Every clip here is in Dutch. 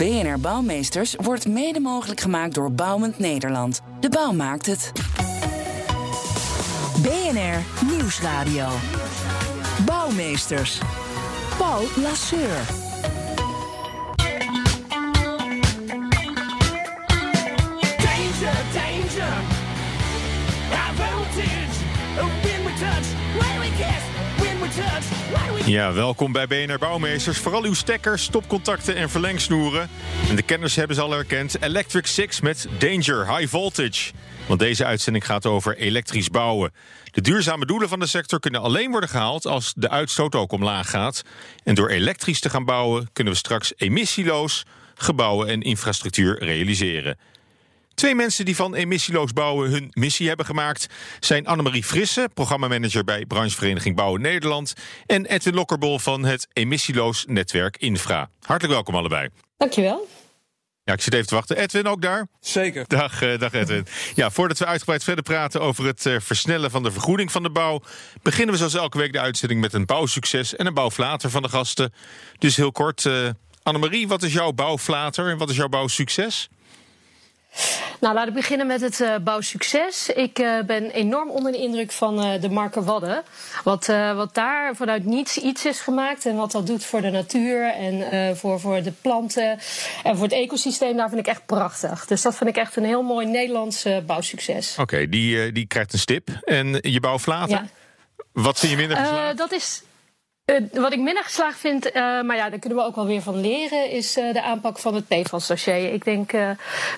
BNR Bouwmeesters wordt mede mogelijk gemaakt door Bouwend Nederland. De bouw maakt het. BNR Nieuwsradio. Bouwmeesters. Paul Lasseur. Danger, danger. High voltage. When we touch, when we kiss, Ja, welkom bij BNR Bouwmeesters. Vooral uw stekkers, stopcontacten en verlengsnoeren. En de kenners hebben ze al herkend. Electric Six met Danger, High Voltage. Want deze uitzending gaat over elektrisch bouwen. De duurzame doelen van de sector kunnen alleen worden gehaald als de uitstoot ook omlaag gaat. En door elektrisch te gaan bouwen kunnen we straks emissieloos gebouwen en infrastructuur realiseren. Twee mensen die van emissieloos bouwen hun missie hebben gemaakt zijn Annemarie Frisse, programmamanager bij branchevereniging Bouwen Nederland, en Edwin Lokkerbol van het emissieloos netwerk Infra. Hartelijk welkom allebei. Dankjewel. Ja, ik zit even te wachten. Edwin ook daar? Zeker. Dag, eh, dag Edwin. Ja, voordat we uitgebreid verder praten over het eh, versnellen van de vergoeding van de bouw, beginnen we zoals elke week de uitzending met een bouwsucces en een bouwflater van de gasten. Dus heel kort, eh Annemarie, wat is jouw bouwflater en wat is jouw bouwsucces? Nou, laten we beginnen met het eh, bouwsucces. Ik eh, ben enorm onder de indruk van eh, de Marken Wadden. Wat, wat daar vanuit niets iets is gemaakt en wat dat doet voor de natuur en voor, voor de planten en voor het ecosysteem, daar vind ik echt prachtig. Dus dat vind ik echt een heel mooi Nederlands bouwsucces. Oké, die, die krijgt een stip. En je bouwflater? Ja. Wat vind je minder geslaagd? dat is. Eh, wat ik minder geslaagd vind, eh, maar ja, daar kunnen we ook wel weer van leren, is eh, de aanpak van het PFAS-dossier. Ik denk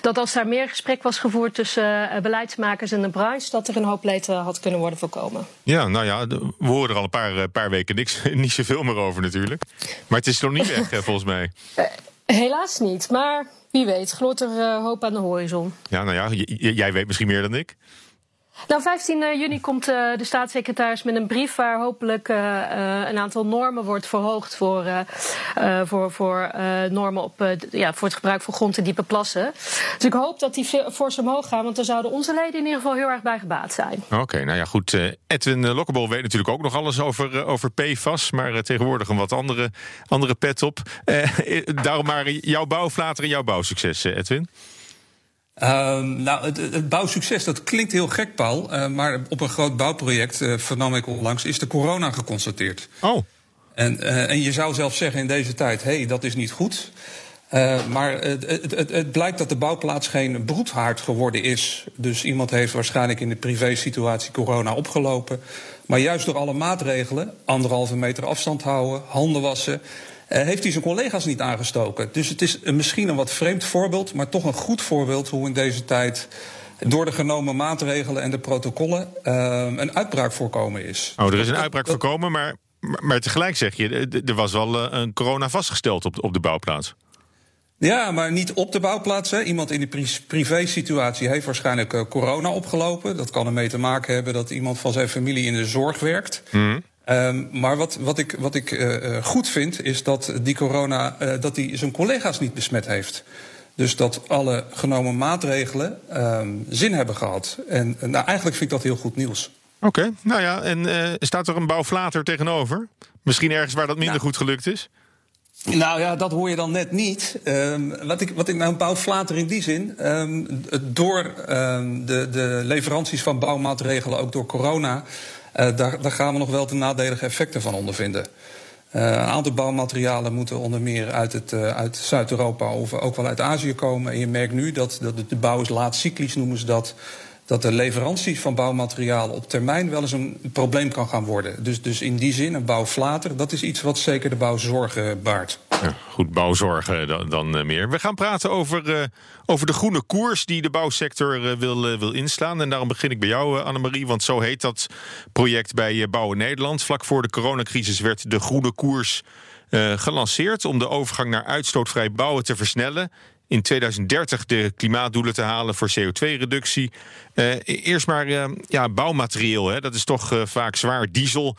dat als daar meer gesprek was gevoerd tussen beleidsmakers en de branche, dat er een hoop leed had kunnen worden voorkomen. Ja, nou ja, we horen er al een paar, paar weken niks, niet zoveel meer over natuurlijk. Maar het is nog niet weg, volgens mij. Helaas niet, maar wie weet, gloort er hoop aan de horizon. Ja, nou ja, jij weet misschien meer dan ik. Nou, 15 juni komt eh, de staatssecretaris met een brief waar hopelijk eh, eh, een aantal normen wordt verhoogd voor, eh, eh, voor, voor eh, normen op, eh, ja, voor het gebruik van grond en diepe plassen. Dus ik hoop dat die fors omhoog gaan, want daar zouden onze leden in ieder geval heel erg bij gebaat zijn. Oké, nou ja, goed. eh, Edwin eh, Lokkerbol weet natuurlijk ook nog alles over, eh, over PFAS. Maar eh, tegenwoordig een wat andere, andere pet op. Eh, eh, daarom maar jouw bouwflater en jouw bouwsucces, eh, Edwin. Ehm, nou, het, het bouwsucces, dat klinkt heel gek, Paul. eh, maar op een groot bouwproject, eh vernam ik onlangs, is de corona geconstateerd. Oh, En, eh, en je zou zelf zeggen in deze tijd, hé, hey, dat is niet goed. Maar het, het, het blijkt dat de bouwplaats geen broedhaard geworden is. Dus iemand heeft waarschijnlijk in de privésituatie corona opgelopen. Maar juist door alle maatregelen, anderhalve meter afstand houden, handen wassen... eh, heeft hij zijn collega's niet aangestoken. Dus het is een- misschien een wat vreemd voorbeeld, maar toch een goed voorbeeld hoe in deze tijd door de genomen maatregelen en de protocollen eh, een uitbraak voorkomen is. oh er is een uitbraak voorkomen, maar, maar, tegelijk zeg je, er was wel eh, een corona vastgesteld op, op de bouwplaats. Ja, maar niet op de bouwplaats. Hè. Iemand in de pri- privé-situatie heeft waarschijnlijk eh, corona opgelopen. Dat kan ermee te maken hebben dat iemand van zijn familie in de zorg werkt. Ehm, maar wat, wat ik, wat ik eh, eh, goed vind, is dat die corona eh, dat die zijn collega's niet besmet heeft. Dus dat alle genomen maatregelen ehm, zin hebben gehad. En nou, eigenlijk vind ik dat heel goed nieuws. Oké, nou ja, en staat er een bouwflater tegenover? Misschien ergens waar dat minder Nou. goed gelukt is? Nou ja, dat hoor je dan net niet. Ehm, wat, ik, wat ik nou bouw flater in die zin. door de, de leveranties van bouwmaatregelen, ook door corona. Eh, daar, daar gaan we nog wel de nadelige effecten van ondervinden. Eh, een aantal bouwmaterialen moeten onder meer uit, het, eh, uit Zuid-Europa of ook wel uit Azië komen. En je merkt nu dat, dat de bouw is laatcyclisch, noemen ze dat. Dat de leverantie van bouwmaterialen op termijn wel eens een probleem kan gaan worden. Dus, dus in die zin, een bouwflater, dat is iets wat zeker de bouw zorgen baart. Ja, goed, bouwzorgen dan, dan eh, meer. We gaan praten over, eh, over de groene koers die de bouwsector eh, wil, wil inslaan. En daarom begin ik bij jou, Annemarie. Want zo heet dat project bij Bouwen Nederland. Vlak voor de coronacrisis werd de groene koers gelanceerd om de overgang naar uitstootvrij bouwen te versnellen. In 2030 de klimaatdoelen te halen voor CO2-reductie. eerst maar ja, bouwmaterieel. Hè. Dat is toch vaak zwaar diesel.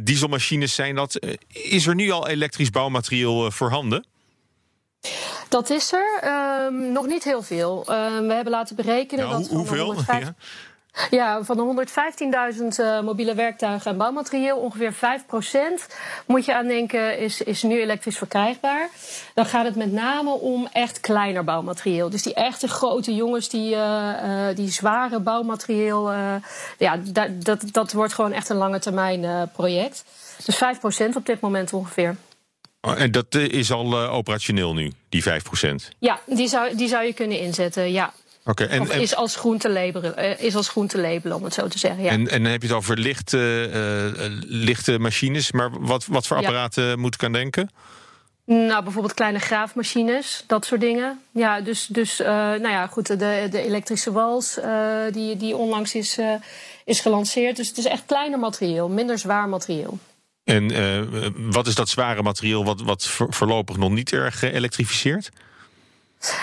dieselmachines zijn dat. is er nu al elektrisch bouwmaterieel voorhanden? Dat is er. Ehm, nog niet heel veel. Ehm, we hebben laten berekenen nou, dat. Hoeveel? Ja. Ja, van de 115.000 uh, mobiele werktuigen en bouwmaterieel, ongeveer 5% moet je aan denken, is, is nu elektrisch verkrijgbaar. Dan gaat het met name om echt kleiner bouwmaterieel. Dus die echte grote jongens, die, uh, uh, die zware bouwmaterieel, ja, dat, dat, dat wordt gewoon echt een lange termijn project. Dus 5% op dit moment ongeveer. Oh, en dat is al operationeel nu, die 5%? Ja, die zou, die zou je kunnen inzetten, ja. Okay, en, of is als groen te labelen, uh, is als groen te labelen, om het zo te zeggen. Ja. En, en dan heb je het over lichte, uh, lichte machines, maar wat, wat voor apparaten ja. moet ik aan denken? Nou, bijvoorbeeld kleine graafmachines, dat soort dingen. Ja, dus, dus uh, nou ja, goed, de, de elektrische wals die, die onlangs is, is gelanceerd. Dus het is echt kleiner materieel, minder zwaar materieel. En wat is dat zware materieel wat, wat voorlopig nog niet erg geëlektrificeerd?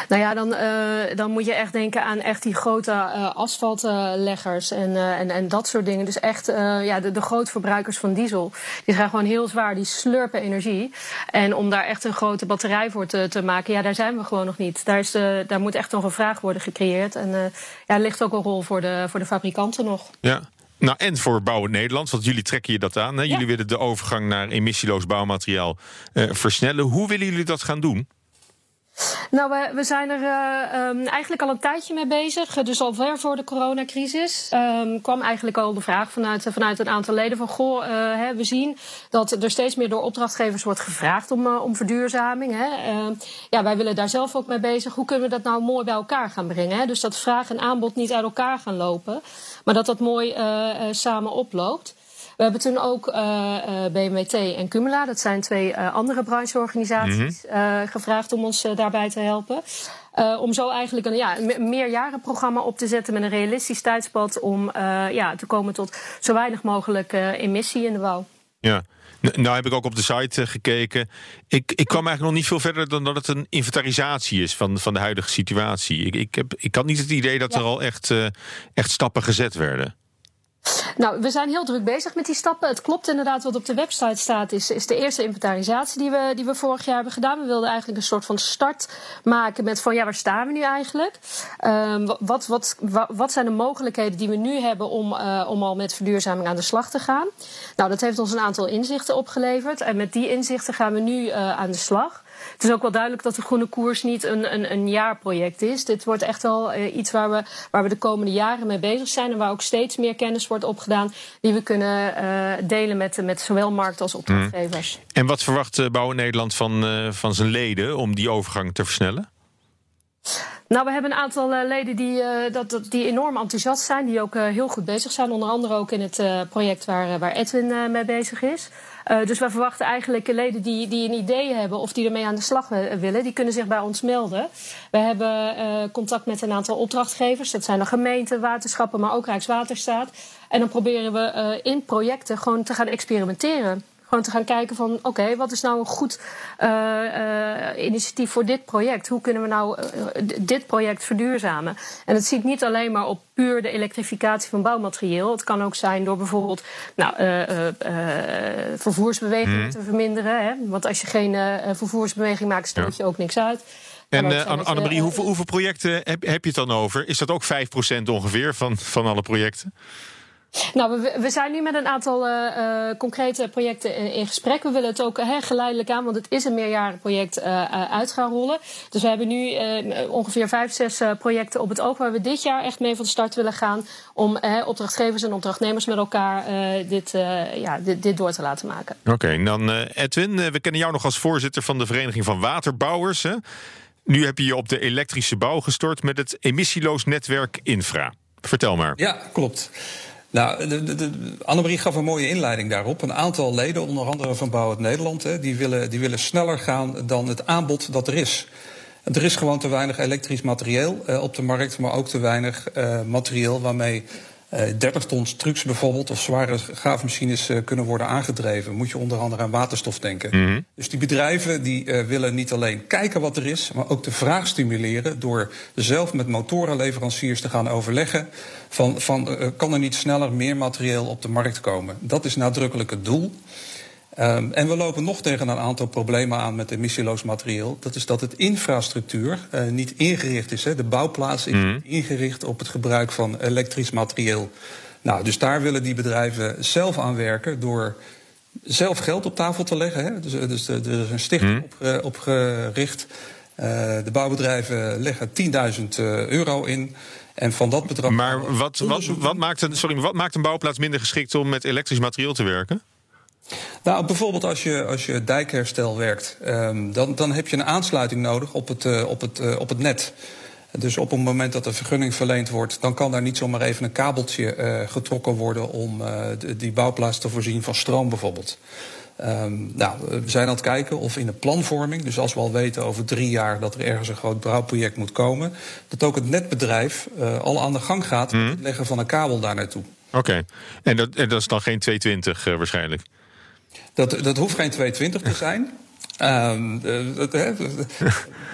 Nou ja, dan, uh, dan moet je echt denken aan echt die grote uh, asfaltleggers en, uh, en, en dat soort dingen. Dus echt ja, de, de grootverbruikers van diesel. Die zijn gewoon heel zwaar, die slurpen energie. En om daar echt een grote batterij voor te, te maken, ja, daar zijn we gewoon nog niet. Daar, is de, daar moet echt nog een vraag worden gecreëerd. En ja, er ligt ook een rol voor de, voor de fabrikanten nog. Ja. Nou, en voor Bouwen Nederland, want jullie trekken je dat aan. Hè? Jullie willen de overgang naar emissieloos bouwmateriaal versnellen. Hoe willen jullie dat gaan doen? Nou, we, zijn er uh, um, eigenlijk al een tijdje mee bezig. Dus al ver voor de coronacrisis um, kwam eigenlijk al de vraag vanuit, vanuit een aantal leden van... goh, uh, hè, we zien dat er steeds meer door opdrachtgevers wordt gevraagd om, om verduurzaming. Hè. ja, wij willen daar zelf ook mee bezig. Hoe kunnen we dat nou mooi bij elkaar gaan brengen? Hè? Dus dat vraag en aanbod niet uit elkaar gaan lopen. Maar dat dat mooi samen oploopt. We hebben toen ook eh, eh, BMWT en Cumula, dat zijn twee uh, andere brancheorganisaties, mm gevraagd om ons daarbij te helpen. om zo eigenlijk een, ja, een meerjarenprogramma op te zetten met een realistisch tijdspad om ja, te komen tot zo weinig mogelijk emissie in de bouw. Ja. Nou heb ik ook op de site gekeken. Ik, ik kwam eigenlijk nog niet veel verder dan dat het een inventarisatie is van, van de huidige situatie. Ik, ik, heb, ik had niet het idee dat er al echt, echt stappen gezet werden. Nou, we zijn heel druk bezig met die stappen. Het klopt inderdaad wat op de website staat, is, is de eerste inventarisatie die we, die we vorig jaar hebben gedaan. We wilden eigenlijk een soort van start maken met van ja, waar staan we nu eigenlijk? Um, wat, wat, wat, zijn de mogelijkheden die we nu hebben om, uh, om al met verduurzaming aan de slag te gaan? Nou, dat heeft ons een aantal inzichten opgeleverd. En met die inzichten gaan we nu uh, aan de slag. Het is ook wel duidelijk dat de groene koers niet een, een, een jaarproject is. Dit wordt echt wel uh, iets waar we, waar we de komende jaren mee bezig zijn. En waar ook steeds meer kennis wordt opgedaan. Die we kunnen uh, delen met, met zowel markt als opdrachtgevers. Mm. En wat verwacht uh, Bouwen Nederland van, van zijn leden om die overgang te versnellen? Nou, we hebben een aantal uh, leden die, uh, dat, die enorm enthousiast zijn, die ook uh, heel goed bezig zijn. Onder andere ook in het project waar, waar Edwin mee bezig is. Dus we verwachten eigenlijk leden die, die een idee hebben of die ermee aan de slag willen, die kunnen zich bij ons melden. We hebben contact met een aantal opdrachtgevers. Dat zijn de gemeenten, waterschappen, maar ook Rijkswaterstaat. En dan proberen we in projecten gewoon te gaan experimenteren. Gewoon te gaan kijken van oké, wat is nou een goed uh, uh, initiatief voor dit project? Hoe kunnen we nou uh, dit project verduurzamen? En het ziet niet alleen maar op puur de elektrificatie van bouwmaterieel. Het kan ook zijn door bijvoorbeeld nou, vervoersbewegingen hmm. te verminderen. Hè? Want als je geen vervoersbeweging maakt, stoot je ook niks uit. En uh, Annemarie, hoeveel, hoeveel projecten heb, heb je het dan over? Is dat ook 5% ongeveer van, van alle projecten? Nou, we, we, zijn nu met een aantal uh, uh, concrete projecten in, in, gesprek. We willen het ook uh, geleidelijk aan, want het is een meerjarenproject, uit gaan rollen. Dus we hebben nu ongeveer vijf, zes projecten op het oog waar we dit jaar echt mee van de start willen gaan. Om opdrachtgevers en opdrachtnemers met elkaar dit, ja, dit, dit, door te laten maken. Oké, dan Edwin, we kennen jou nog als voorzitter van de Vereniging van Waterbouwers. Hè? Nu heb je je op de elektrische bouw gestort met het emissieloos netwerk Infra. Vertel maar. Ja, klopt. Nou, de, de, Annemarie gaf een mooie inleiding daarop. Een aantal leden, onder andere van Bouw het Nederland, hè, die, willen, die willen sneller gaan dan het aanbod dat er is. Er is gewoon te weinig elektrisch materieel uh, op de markt, maar ook te weinig uh, materieel waarmee eh 30 tons trucks bijvoorbeeld of zware graafmachines eh, kunnen worden aangedreven, moet je onder andere aan waterstof denken. Dus die bedrijven die eh, willen niet alleen kijken wat er is, maar ook de vraag stimuleren door zelf met motorenleveranciers te gaan overleggen van, van eh, kan er niet sneller meer materieel op de markt komen. Dat is nadrukkelijk het doel. Um, en we lopen nog tegen een aantal problemen aan met emissieloos materieel. Dat is dat het infrastructuur uh, niet ingericht is. Hè. De bouwplaats is mm. ingericht op het gebruik van elektrisch materieel. Nou, dus daar willen die bedrijven zelf aan werken door zelf geld op tafel te leggen. Hè. Dus, dus er is een stichting mm. op, opgericht. Uh, de bouwbedrijven leggen 10.000 euro in. En van dat bedrag. Maar wat, wat, wat, maakt een, sorry, wat maakt een bouwplaats minder geschikt om met elektrisch materieel te werken? Nou, bijvoorbeeld als je, als je dijkherstel werkt, um, dan, dan heb je een aansluiting nodig op het, uh, op, het, uh, op het net. Dus op het moment dat er vergunning verleend wordt, dan kan daar niet zomaar even een kabeltje uh, getrokken worden om die bouwplaats te voorzien van stroom bijvoorbeeld. Um, nou, we zijn aan het kijken of in de planvorming, dus als we al weten over drie jaar dat er ergens een groot bouwproject moet komen, dat ook het netbedrijf al aan de gang gaat met het leggen van een kabel daar naartoe. Oké, okay. en, dat, en dat is dan geen 220 waarschijnlijk? Dat, dat hoeft geen 220 te zijn. Um, dat, hè,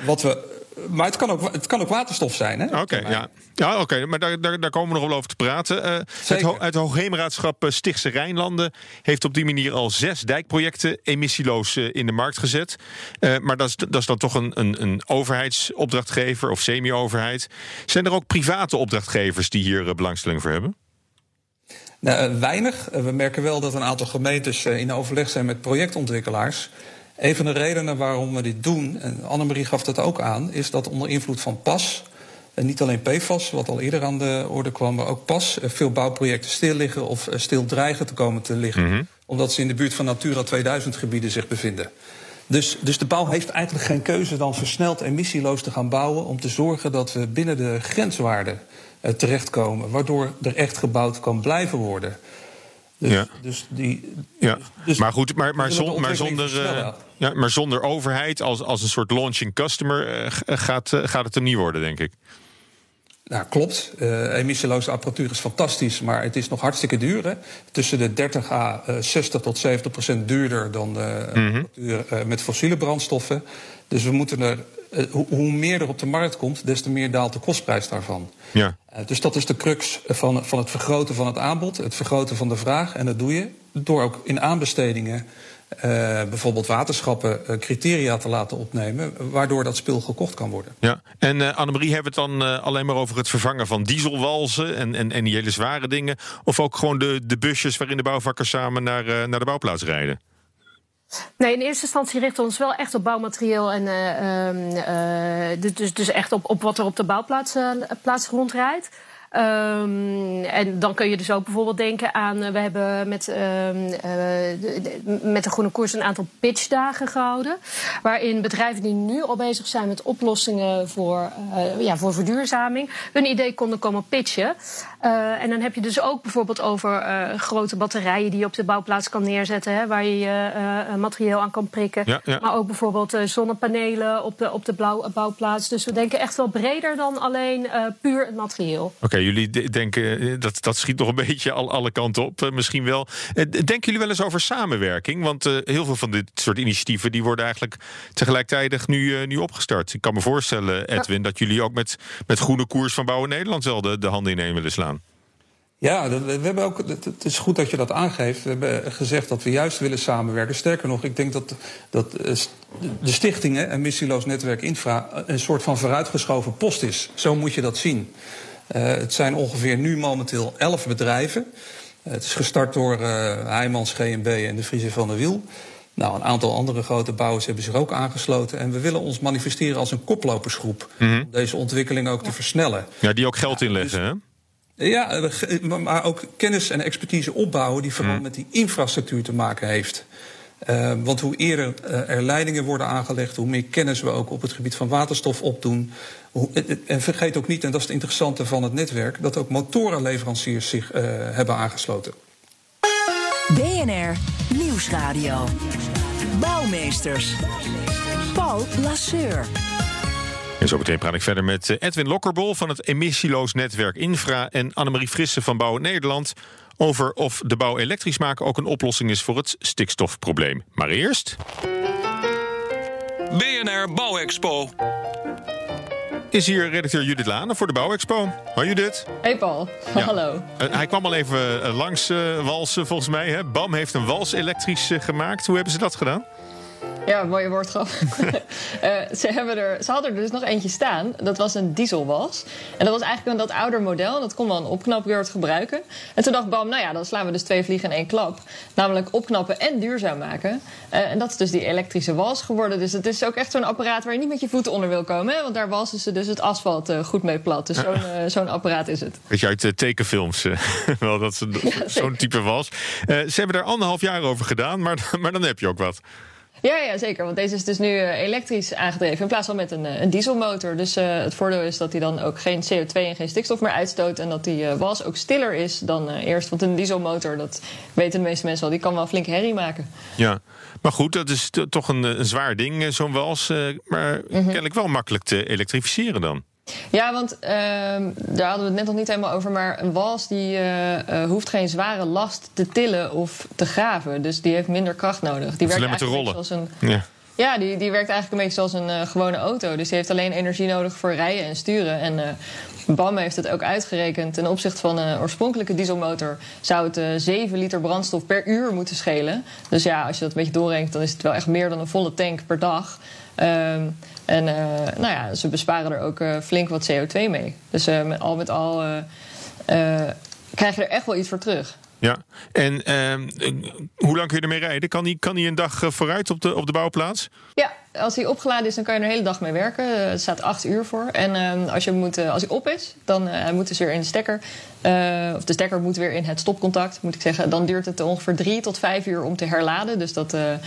wat we, maar het kan, ook, het kan ook waterstof zijn. Oké, okay, ja. ja oké, okay. maar daar, daar, daar, komen we nog wel over te praten. Uh, het, ho het Hoogheemraadschap eh, Stichtse Rijnlanden heeft op die manier al zes dijkprojecten emissieloos uh, in de markt gezet. Uh, maar dat is, dat is dan toch een, een, een overheidsopdrachtgever of semi-overheid. Zijn er ook private opdrachtgevers die hier belangstelling voor hebben? Nou, weinig. We merken wel dat een aantal gemeentes in overleg zijn met projectontwikkelaars. Een van de redenen waarom we dit doen, en Annemarie gaf dat ook aan, is dat onder invloed van PAS, en niet alleen PFAS, wat al eerder aan de orde kwam, maar ook PAS, veel bouwprojecten stil liggen of stil dreigen te komen te liggen. Mm -hmm. Omdat ze in de buurt van Natura 2000 gebieden zich bevinden. Dus, dus de bouw heeft eigenlijk geen keuze dan versneld emissieloos te gaan bouwen om te zorgen dat we binnen de grenswaarden terechtkomen, waardoor er echt gebouwd kan blijven worden. Dus, ja. dus die, ja. Dus maar goed, maar, maar, zon, maar, zonder, uh, ja, maar zonder overheid als, als een soort launching customer uh, gaat, uh, gaat het er niet worden, denk ik. Nou, klopt. Emissieloze apparatuur is fantastisch, maar het is nog hartstikke duur. Hè? Tussen de 30 à uh, 60 tot 70 procent duurder dan de mm -hmm. apparatuur met fossiele brandstoffen. Dus we moeten er hoe meer er op de markt komt, des te meer daalt de kostprijs daarvan. Ja. dus dat is de crux van, van het vergroten van het aanbod, het vergroten van de vraag. En dat doe je door ook in aanbestedingen uh, bijvoorbeeld waterschappen uh, criteria te laten opnemen, waardoor dat spul gekocht kan worden. Ja, en uh, Annemarie, hebben we het dan alleen maar over het vervangen van dieselwalzen en, en, en die hele zware dingen? Of ook gewoon de, de busjes waarin de bouwvakkers samen naar, naar de bouwplaats rijden? Nee, in eerste instantie richten we ons wel echt op bouwmaterieel en uh, uh, dus, dus echt op, op wat er op de bouwplaats uh, plaats rondrijdt. Um, en dan kun je dus ook bijvoorbeeld denken aan. We hebben met, um, uh, de, met de Groene Koers een aantal pitchdagen gehouden. Waarin bedrijven die nu al bezig zijn met oplossingen voor, uh, ja, voor verduurzaming. hun idee konden komen pitchen. En dan heb je dus ook bijvoorbeeld over grote batterijen die je op de bouwplaats kan neerzetten. Hè, waar je je materieel aan kan prikken. Ja, ja. Maar ook bijvoorbeeld zonnepanelen op de, op de blauw, bouwplaats. Dus we denken echt wel breder dan alleen puur het materieel. Oké, okay, jullie denken dat dat schiet nog een beetje al, alle kanten op, uh, misschien wel. Uh, denken jullie wel eens over samenwerking? Want uh, heel veel van dit soort initiatieven die worden eigenlijk tegelijkertijd nu, nu opgestart. Ik kan me voorstellen, Edwin, ja. dat jullie ook met, met Groene Koers van Bouwen Nederland wel de, de handen ineen willen slaan. Ja, we hebben ook, het is goed dat je dat aangeeft. We hebben gezegd dat we juist willen samenwerken. Sterker nog, ik denk dat, dat de stichtingen en Missieloos Netwerk Infra een soort van vooruitgeschoven post is. Zo moet je dat zien. Uh, het zijn ongeveer nu momenteel elf bedrijven. Uh, het is gestart door uh, Heijmans, GMB en de Friese van der Wiel. Nou, een aantal andere grote bouwers hebben zich ook aangesloten. En we willen ons manifesteren als een koplopersgroep. Mm -hmm. Om deze ontwikkeling ook ja. te versnellen. Ja, die ook geld ja, inleggen, dus, hè? Ja, maar ook kennis en expertise opbouwen die vooral mm. met die infrastructuur te maken heeft. Uh, want hoe eerder uh, er leidingen worden aangelegd, hoe meer kennis we ook op het gebied van waterstof opdoen. Hoe, en vergeet ook niet, en dat is het interessante van het netwerk, dat ook motorenleveranciers zich uh, hebben aangesloten. BNR Nieuwsradio. Bouwmeesters. Paul Lasseur. En zo meteen praat ik verder met eh, Edwin Lokkerbol van het emissieloos netwerk Infra en Annemarie Frisse van Bouw Nederland over of de bouw elektrisch maken ook een oplossing is voor het stikstofprobleem. Maar eerst. BNR Bouwexpo. Is hier redacteur Judith Lane voor de Bouwexpo. Hoi Judith. Hey Paul, Ja. hallo. Eh, hij kwam al even eh, langs eh, walsen volgens mij. Hè? BAM heeft een wals elektrisch gemaakt. Hoe hebben ze dat gedaan? Ja, mooie woordgrap. Eh, ze, hebben er, ze hadden er dus nog eentje staan. Dat was een dieselwas. En dat was eigenlijk een dat ouder model. Dat kon wel een opknapbeurt gebruiken. En toen dacht Bam, nou ja, dan slaan we dus twee vliegen in één klap. Namelijk opknappen en duurzaam maken. Eh, en dat is dus die elektrische wals geworden. Dus het is ook echt zo'n apparaat waar je niet met je voeten onder wil komen. Hè? Want daar walsen ze dus het asfalt eh, goed mee plat. Dus zo'n zo'n apparaat is het. Weet je uit tekenfilms wel dat ze zo'n type was. Ze hebben daar anderhalf jaar over gedaan, maar, maar dan heb je ook wat. Ja, ja, zeker. Want deze is dus nu eh, elektrisch aangedreven in plaats van met een, eh, een dieselmotor. Dus eh, het voordeel is dat hij dan ook geen CO2 en geen stikstof meer uitstoot. En dat die eh, was ook stiller is dan eerst. Want een dieselmotor, dat weten de meeste mensen wel, die kan wel flink herrie maken. Ja, maar goed, dat is toch een, een zwaar ding, zo'n wals. maar kennelijk wel makkelijk te elektrificeren dan. Ja, want ehm, daar hadden we het net nog niet helemaal over. Maar een wals die eh, eh, hoeft geen zware last te tillen of te graven. Dus die heeft minder kracht nodig. Die alleen maar te eigenlijk rollen. Zoals een, Ja. Ja, die, die werkt eigenlijk een beetje zoals een eh, gewone auto. Dus die heeft alleen energie nodig voor rijden en sturen. En BAM heeft het ook uitgerekend. Ten opzichte van een oorspronkelijke dieselmotor zou het eh 7 liter brandstof per uur moeten schelen. Dus ja, als je dat een beetje doorrekent, dan is het wel echt meer dan een volle tank per dag. Ehm, en eh, nou ja, ze besparen er ook eh, flink wat CO2 mee. Dus eh, met, al met al krijg je er echt wel iets voor terug. ja. En ehm, eh, hoe lang kun je ermee rijden? Kan hij kan die een dag vooruit op de, op de bouwplaats? Ja, als hij opgeladen is, dan kan je er de hele dag mee werken. Eh, Het staat acht uur voor. En ehm, als, je moet, eh, als hij op is, dan eh, moet dus weer in de stekker. eh, of de stekker moet weer in het stopcontact, moet ik zeggen. Dan duurt het ongeveer drie tot vijf uur om te herladen. Dus dat eh, eh,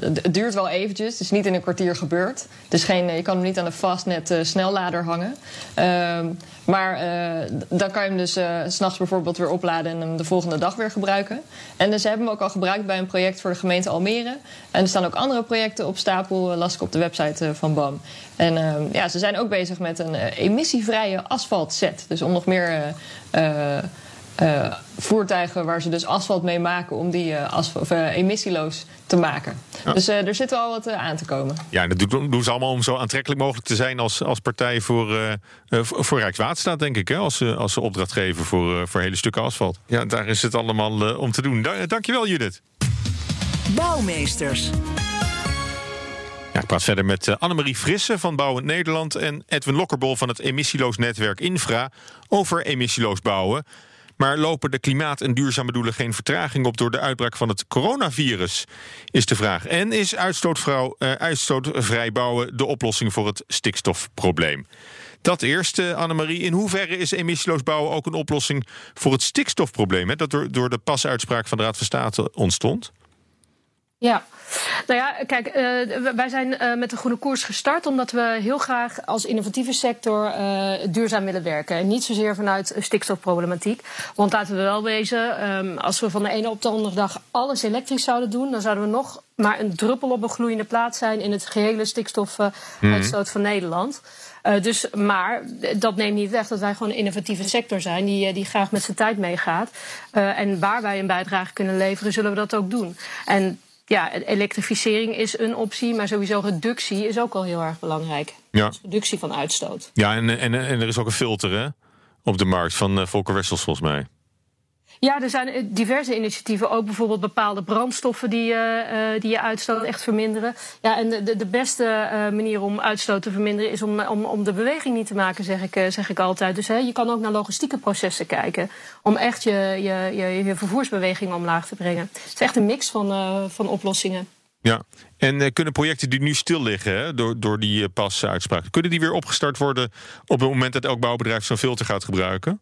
het duurt wel eventjes. Het is niet in een kwartier gebeurd. Dus geen, je kan hem niet aan de fastnet eh, snellader hangen. Ehm, maar eh, dan kan je hem dus eh, s s'nachts bijvoorbeeld weer opladen en hem de volgende dag weer gebruiken. En dus ze hebben hem ook al gebruikt bij een project voor de gemeente Almere. En er staan ook andere projecten op stapel, eh, las ik op de website eh, van BAM. En ehm, ja, ze zijn ook bezig met een eh, emissievrije asfaltset. Dus om nog meer eh, eh, eh, voertuigen waar ze dus asfalt mee maken, om die eh, of, emissieloos te maken. Dus eh, er zit wel wat aan te komen. Ja, en dat doen, ze allemaal om zo aantrekkelijk mogelijk te zijn als, als partij voor, voor Rijkswaterstaat, denk ik. Hè? Als, ze, als ze opdracht geven voor, eh, voor hele stukken asfalt. Ja, daar is het allemaal om te doen. Da- dankjewel, Judith. Bouwmeesters. Ik praat verder met eh, Annemarie Frisse van Bouwend Nederland en Edwin Lokkerbol van het emissieloos netwerk Infra over emissieloos bouwen. Maar lopen de klimaat- en duurzame doelen geen vertraging op door de uitbraak van het coronavirus? Is de vraag. En is eh, uitstootvrij bouwen de oplossing voor het stikstofprobleem? Dat eerst, eh, Annemarie. In hoeverre is emissieloos bouwen ook een oplossing voor het stikstofprobleem? Hè, dat door, door de pasuitspraak van de Raad van State ontstond? Ja, nou ja, kijk, eh, wij zijn eh, met de groene koers gestart omdat we heel graag als innovatieve sector eh, duurzaam willen werken. En niet zozeer vanuit stikstofproblematiek. Want laten we wel wezen, ehm, als we van de ene op de andere dag alles elektrisch zouden doen, dan zouden we nog maar een druppel op een gloeiende plaat zijn in het gehele stikstofuitstoot van Nederland. Dus, maar dat neemt niet weg dat wij gewoon een innovatieve sector zijn die, die graag met zijn tijd meegaat. En waar wij een bijdrage kunnen leveren, zullen we dat ook doen. En ja, elektrificering is een optie, maar sowieso reductie is ook al heel erg belangrijk. Ja. Dus reductie van uitstoot. Ja, en, en, en er is ook een filter hè, op de markt van eh, Volker Wessels volgens mij. Ja, er zijn eh, diverse initiatieven, ook bijvoorbeeld bepaalde brandstoffen die, eh, eh, die je uitstoot echt verminderen. Ja, en de, de- beste manier om uitstoot te verminderen is om, om, om de beweging niet te maken, zeg ik, zeg ik altijd. Dus hè, je kan ook naar logistieke processen kijken om echt je, je, je, je vervoersbeweging omlaag te brengen. Het is echt een mix van, van oplossingen. Ja, en kunnen projecten die nu stil liggen door, door die pasuitspraak, kunnen die weer opgestart worden op het moment dat elk bouwbedrijf zo'n filter gaat gebruiken?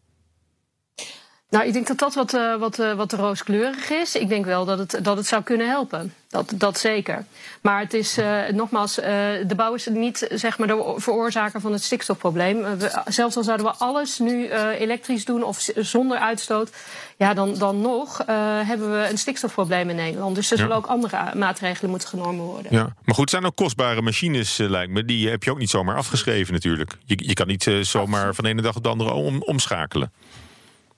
Nou, ik denk dat dat wat, uh, wat, uh, wat rooskleurig is. Ik denk wel dat het, dat het zou kunnen helpen. Dat, dat zeker. Maar het is, uh, nogmaals, de bouw is niet zeg maar, de veroorzaker van het stikstofprobleem. We, zelfs al zouden we alles nu elektrisch doen of zonder uitstoot, ja, dan, dan nog hebben we een stikstofprobleem in Nederland. Dus er zullen ook andere maatregelen moeten genomen worden. Ja, maar goed, het zijn ook kostbare machines, lijkt me. Die heb je ook niet zomaar afgeschreven natuurlijk. Je, je kan niet zomaar van de ene dag op de andere om, omschakelen.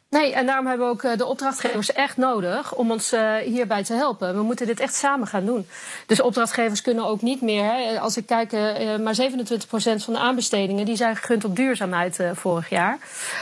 Nee, en daarom hebben we ook de opdrachtgevers echt nodig om ons uh, hierbij te helpen. We moeten dit echt samen gaan doen. Dus opdrachtgevers kunnen ook niet meer. Hè, als ik kijk, maar 27% van de aanbestedingen die zijn gegund op duurzaamheid vorig jaar.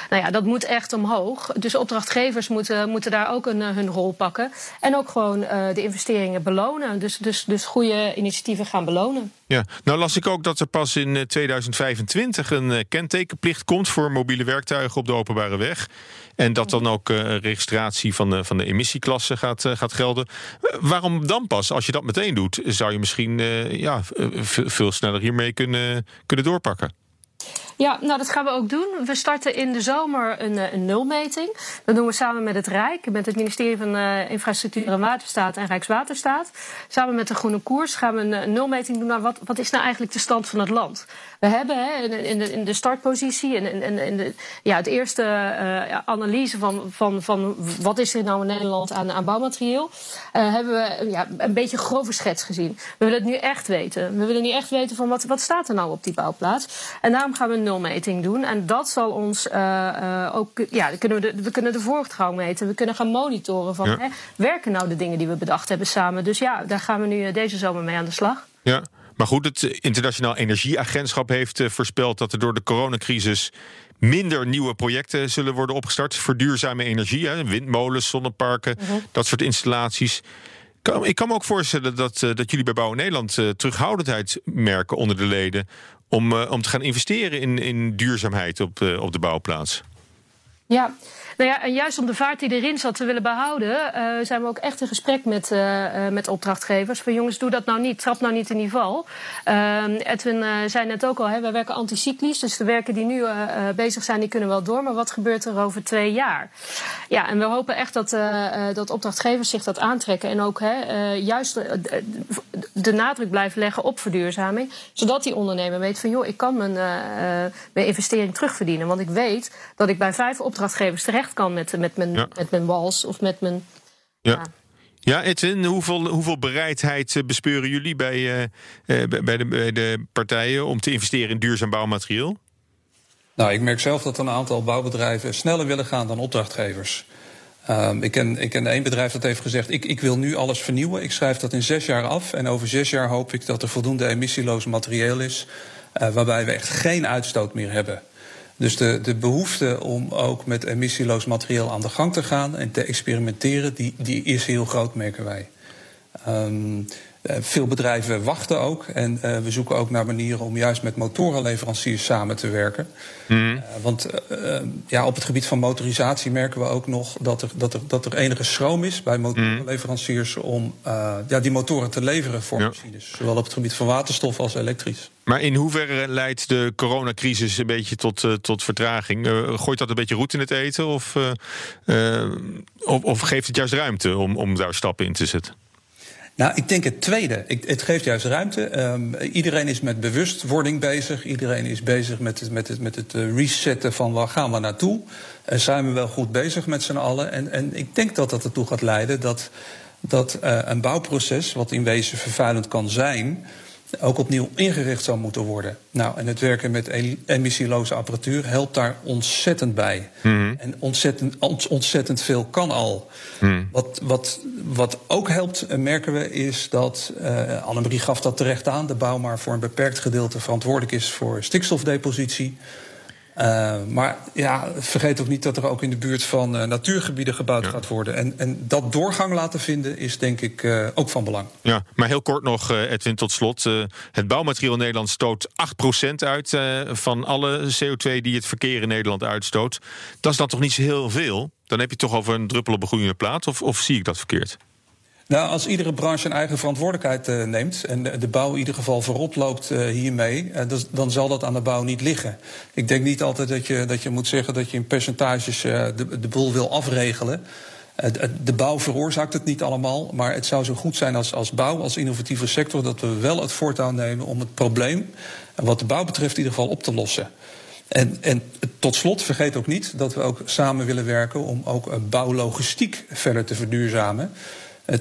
Nou ja, dat moet echt omhoog. Dus opdrachtgevers moeten, moeten daar ook een, hun rol pakken. En ook gewoon de investeringen belonen. Dus, dus, dus goede initiatieven gaan belonen. Ja, nou las ik ook dat er pas in 2025 een kentekenplicht komt voor mobiele werktuigen op de openbare weg. En dat dan ook uh, registratie van de, van de emissieklasse gaat, gaat gelden. waarom dan pas? Als je dat meteen doet, zou je misschien ja, veel sneller hiermee kunnen, kunnen doorpakken. Ja, nou dat gaan we ook doen. We starten in de zomer een, een nulmeting. Dat doen we samen met het Rijk, met het ministerie van uh, Infrastructuur en Waterstaat en Rijkswaterstaat. Samen met de Groene Koers gaan we een, nulmeting doen naar wat, wat is nou eigenlijk de stand van het land. We hebben hè, in, de, in de startpositie en in, in, de, ja, het eerste uh, analyse van, van, van wat is er nou in Nederland aan, aan bouwmaterieel, uh, hebben we ja, een beetje een grove schets gezien. We willen het nu echt weten. We willen nu echt weten van wat, wat staat er nou op die bouwplaats. En daarom gaan we een nulmeting doen. En dat zal ons uh, ook, ja, kunnen we, de, we kunnen de voortgang meten. We kunnen gaan monitoren van, ja. hè, werken nou de dingen die we bedacht hebben samen. Dus ja, daar gaan we nu deze zomer mee aan de slag. Ja. Maar goed, het Internationaal Energieagentschap heeft voorspeld dat er door de coronacrisis minder nieuwe projecten zullen worden opgestart voor duurzame energie. Hè, windmolens, zonneparken, uh -huh. dat soort installaties. Ik kan me ook voorstellen dat, dat jullie bij Bouwen Nederland terughoudendheid merken onder de leden om, om te gaan investeren in, in duurzaamheid op, op de bouwplaats. Ja, nou ja, en juist om de vaart die erin zat te willen behouden, uh, zijn we ook echt in gesprek met, uh, met opdrachtgevers. Van jongens, doe dat nou niet, trap nou niet in die val. Uh, Edwin zei net ook al, hè, wij werken anticyclisch. Dus de werken die nu bezig zijn, die kunnen wel door. Maar wat gebeurt er over twee jaar? Ja, en we hopen echt dat, dat opdrachtgevers zich dat aantrekken. En ook hè, juist de, de, nadruk blijven leggen op verduurzaming. Zodat die ondernemer weet van, joh, ik kan mijn, mijn investering terugverdienen. Want ik weet dat ik bij vijf opdrachtgevers terecht kan met, met, mijn, ja. met mijn wals of met mijn. Ja. ja. Ja, Edwin, hoeveel, hoeveel bereidheid bespeuren jullie bij, uh, bij, de, bij de partijen om te investeren in duurzaam bouwmateriaal? Nou, ik merk zelf dat een aantal bouwbedrijven sneller willen gaan dan opdrachtgevers. Um, ik, ken, ik ken één bedrijf dat heeft gezegd: ik, ik wil nu alles vernieuwen. Ik schrijf dat in zes jaar af. En over zes jaar hoop ik dat er voldoende emissieloos materieel is. Uh, waarbij we echt geen uitstoot meer hebben. Dus de, de behoefte om ook met emissieloos materiaal aan de gang te gaan en te experimenteren, die, die is heel groot, merken wij. Um, veel bedrijven wachten ook. En uh, we zoeken ook naar manieren om juist met motorenleveranciers samen te werken. Mm. Uh, want ja, op het gebied van motorisatie merken we ook nog dat er, dat er, dat er enige schroom is bij motorenleveranciers mm. om ja, die motoren te leveren voor ja. machines. Zowel op het gebied van waterstof als elektrisch. Maar in hoeverre leidt de coronacrisis een beetje tot, tot vertraging? gooit dat een beetje roet in het eten? Of, of, of geeft het juist ruimte om, om daar stappen in te zetten? Nou, ik denk het tweede. Het geeft juist ruimte. Um, iedereen is met bewustwording bezig. Iedereen is bezig met het, met het, met het resetten van waar gaan we naartoe. Uh, zijn we wel goed bezig met z'n allen? En, en ik denk dat dat ertoe gaat leiden dat, dat uh, een bouwproces, wat in wezen vervuilend kan zijn, ook opnieuw ingericht zou moeten worden. Nou, en het werken met emissieloze apparatuur helpt daar ontzettend bij. Mm. En ontzettend, ontzettend veel kan al. Mm. Wat, wat, wat ook helpt, merken we, is dat, uh, Annemarie gaf dat terecht aan, de bouw maar voor een beperkt gedeelte verantwoordelijk is voor stikstofdepositie. Uh, maar ja, vergeet ook niet dat er ook in de buurt van uh, natuurgebieden gebouwd ja. gaat worden. En, en dat doorgang laten vinden is denk ik uh, ook van belang. Ja, maar heel kort nog, Edwin, tot slot. het bouwmateriaal in Nederland stoot 8% uit van alle CO2 die het verkeer in Nederland uitstoot. Dat is dan toch niet zo heel veel? Dan heb je toch over een druppel op een groeiende plaat? Of, of zie ik dat verkeerd? Nou, als iedere branche een eigen verantwoordelijkheid uh, neemt en de, de, bouw in ieder geval voorop loopt uh, hiermee, uh, dus, dan zal dat aan de bouw niet liggen. Ik denk niet altijd dat je, dat je moet zeggen dat je in percentages de, de boel wil afregelen. De bouw veroorzaakt het niet allemaal, maar het zou zo goed zijn als, als bouw, als innovatieve sector, dat we wel het voortouw nemen om het probleem, wat de bouw betreft, in ieder geval op te lossen. En, en, tot slot, vergeet ook niet dat we ook samen willen werken om ook bouwlogistiek verder te verduurzamen. 20%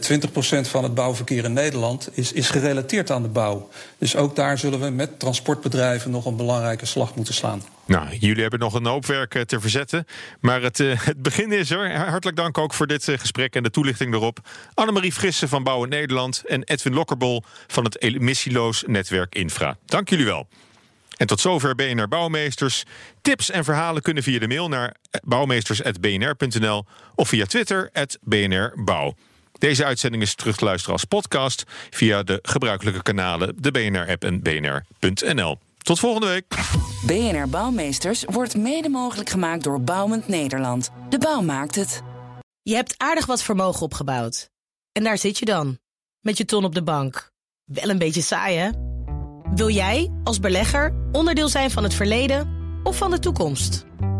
eh, van het bouwverkeer in Nederland is, is gerelateerd aan de bouw. Dus ook daar zullen we met transportbedrijven nog een belangrijke slag moeten slaan. Nou, jullie hebben nog een hoop werk eh, te verzetten. Maar het, uh, het begin is er. Hartelijk dank ook voor dit gesprek en de toelichting erop. Annemarie Frisse van Bouwen Nederland en Edwin Lokkerbol van het emissieloos netwerk Infra. Dank jullie wel. En tot zover BNR Bouwmeesters. Tips en verhalen kunnen via de mail naar bouwmeesters.bnr.nl of via Twitter BNR Bouw. Deze uitzending is terug te luisteren als podcast via de gebruikelijke kanalen, de BNR-app en bnr.nl. Tot volgende week. BNR Bouwmeesters wordt mede mogelijk gemaakt door Bouwend Nederland. De bouw maakt het. Je hebt aardig wat vermogen opgebouwd. En daar zit je dan, met je ton op de bank. Wel een beetje saai, hè? Wil jij, als belegger, onderdeel zijn van het verleden of van de toekomst?